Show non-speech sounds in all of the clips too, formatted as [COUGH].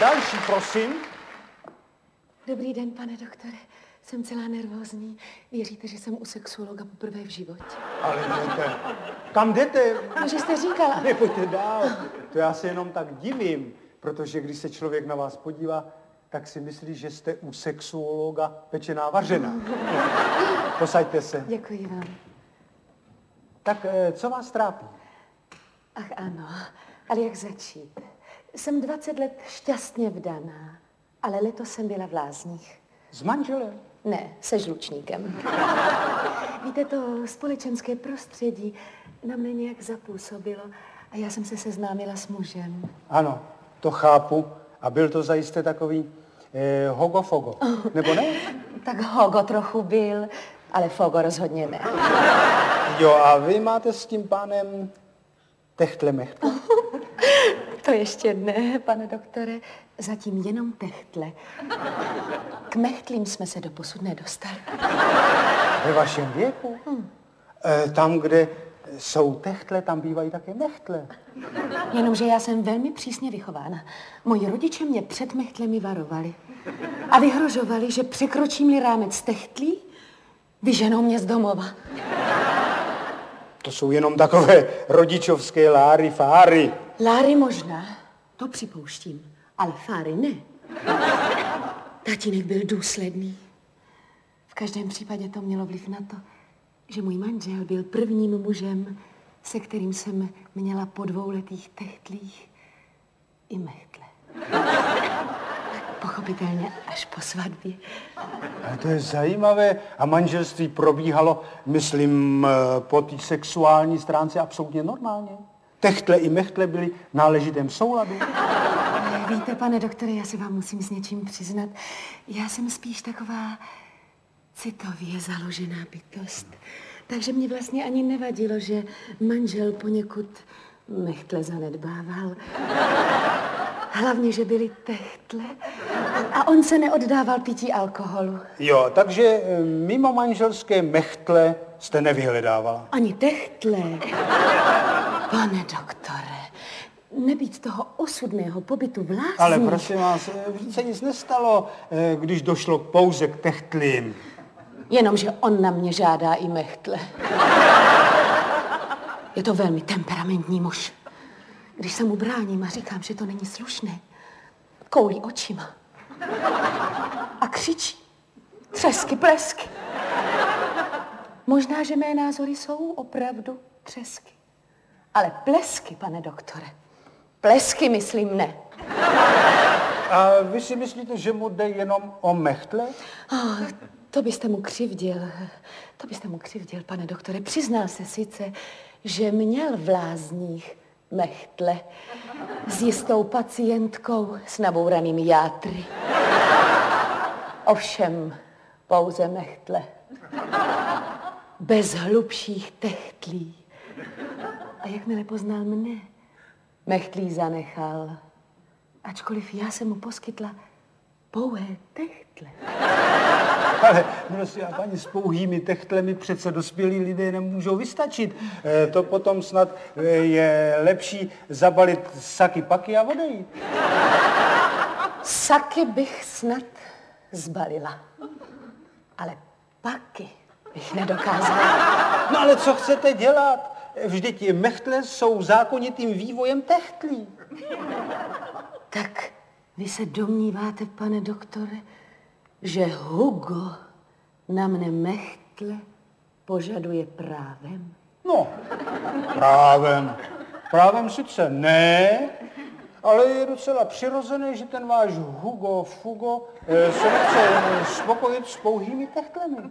další, prosím. Dobrý den, pane doktore. Jsem celá nervózní. Věříte, že jsem u sexuologa poprvé v životě? Ale jdete. Kam jdete? No, že jste říkala. Nepojďte dál. To já se jenom tak divím, protože když se člověk na vás podívá, tak si myslí, že jste u sexuologa pečená vařena. Posaďte se. Děkuji vám. Tak eh, co vás trápí? Ach ano, ale jak začít? Jsem 20 let šťastně vdaná, ale letos jsem byla v lázních. S manželem? Ne, se žlučníkem. [LAUGHS] Víte, to společenské prostředí na mě nějak zapůsobilo a já jsem se seznámila s mužem. Ano, to chápu. A byl to zajisté takový eh, hogo-fogo, nebo ne? [LAUGHS] Tak Hogo trochu byl, ale Fogo rozhodně ne. Jo, a vy máte s tím pánem techtle mechtle? [LAUGHS] To ještě ne, pane doktore, zatím jenom techtle. K mechtlím jsme se do posud nedostali. Ve vašem věku? Eh, tam, kde jsou techtle, tam bývají také mechtle. Jenomže já jsem velmi přísně vychována. Moji rodiče mě před mechtlemi varovali. A vyhrožovali, že překročím-li rámec techtlí, vyženou mě z domova. To jsou jenom takové rodičovské láry, fáry. Láry možná, to připouštím, ale Fáry ne. Tatínek byl důsledný. V každém případě to mělo vliv na to, že můj manžel byl prvním mužem, se kterým jsem měla po dvouletých techtlích i mechtle. Pochopitelně až po svatbě. A to je zajímavé. A manželství probíhalo, myslím, eh, po té sexuální stránce absolutně normálně. Techtle i mechtle byly v náležitém souladu. Víte, pane doktore, já se vám musím s něčím přiznat. Já jsem spíš taková citově založená bytost. Takže mě vlastně ani nevadilo, že manžel poněkud mechtle zanedbával. Hlavně, že byli techtle. A on se neoddával pití alkoholu. Jo, takže eh, mimo manželské mechtle jste nevyhledávala. Ani techtle. Pane doktore, nebýt toho osudného pobytu v lázních... Ale prosím vás, eh, se nic nestalo, eh, když došlo pouze k techtlím. Jenomže on na mě žádá i mechtle. Je to velmi temperamentní muž. Když se mu bráním a říkám, že to není slušné, koulí očima. A křičí. Třesky, plesky. Možná, že mé názory jsou opravdu třesky. Ale plesky, pane doktore. Plesky, myslím, ne. A vy si myslíte, že mu jde jenom o mechtle? Oh, to byste mu křivdil. To byste mu křivdil, pane doktore. Přiznal se sice, že měl v lázních mechtle s jistou pacientkou s nabouranými játry. Ovšem pouze mechtle. Bez hlubších techtlí. A jakmile poznal mne, mechtlí zanechal. Ačkoliv já jsem mu poskytla pouhé techtle. [LAUGHS] Ale prosím, a paní s pouhými techtlemi přece dospělí lidé nemůžou vystačit. E, to potom snad e, je lepší zabalit saky paky a odejít. Saky bych snad zbalila. Ale paky bych nedokázala. No ale co chcete dělat? Vždyť mechtle jsou zákonitým vývojem techtlí. Tak vy se domníváte, pane doktore, že Hugo na mne mechtle požaduje právem? No, právem. Právem sice ne, ale je docela přirozené, že ten váš Hugo Fugo eh, se nechce eh, spokojit s pouhými techtlemi.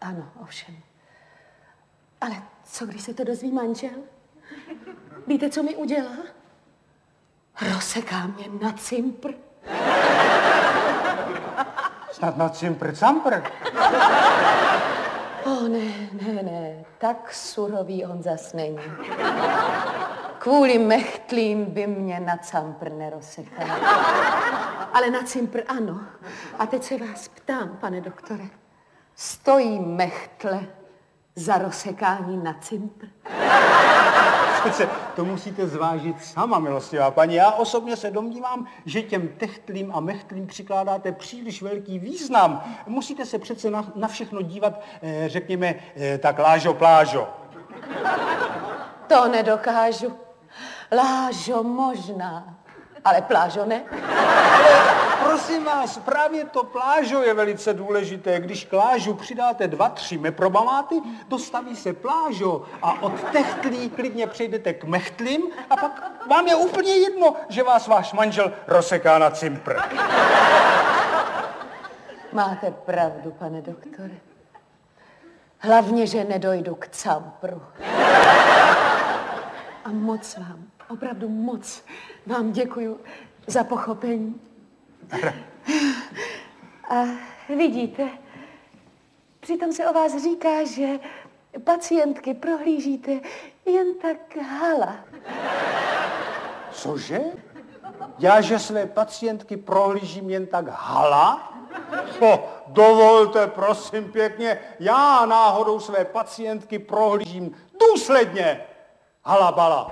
Ano, ovšem. Ale co, když se to dozví manžel? Víte, co mi udělá? Rozseká mě na cimpr. Snad na cimpr campr. O ne, ne, ne, tak surový on zas není. Kvůli mechtlím by mě na campr nerozsekal. Ale na cimpr ano. A teď se vás ptám, pane doktore. Stojí mechtle za rozsekání na cimpr? Přece to musíte zvážit sama, milostivá paní. Já osobně se domnívám, že těm techtlým a mechtlým přikládáte příliš velký význam. Musíte se přece na, na všechno dívat, eh, řekněme, eh, tak lážo plážo. To nedokážu. Lážo možná, ale plážo ne. Prosím vás, právě to plážo je velice důležité. Když k lážu přidáte dva, tři meprobamáty, dostaví se plážo a od techtlí klidně přejdete k mechtlím a pak vám je úplně jedno, že vás váš manžel rozseká na cimpr. Máte pravdu, pane doktore. Hlavně, že nedojdu k campru. A moc vám, opravdu moc vám děkuju za pochopení. A vidíte, přitom se o vás říká, že pacientky prohlížíte jen tak hala. Cože? Já, že své pacientky prohlížím jen tak hala? O, dovolte, prosím pěkně, já náhodou své pacientky prohlížím důsledně. 阿拉巴拉